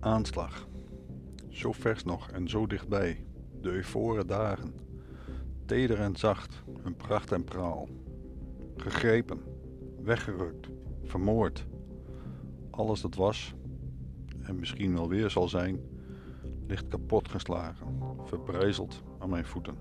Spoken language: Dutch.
Aanslag. Zo vers nog en zo dichtbij. De euforen dagen. Teder en zacht, hun pracht en praal. Gegrepen, weggerukt, vermoord. Alles dat was, en misschien wel weer zal zijn, ligt kapot geslagen, verbrijzeld aan mijn voeten.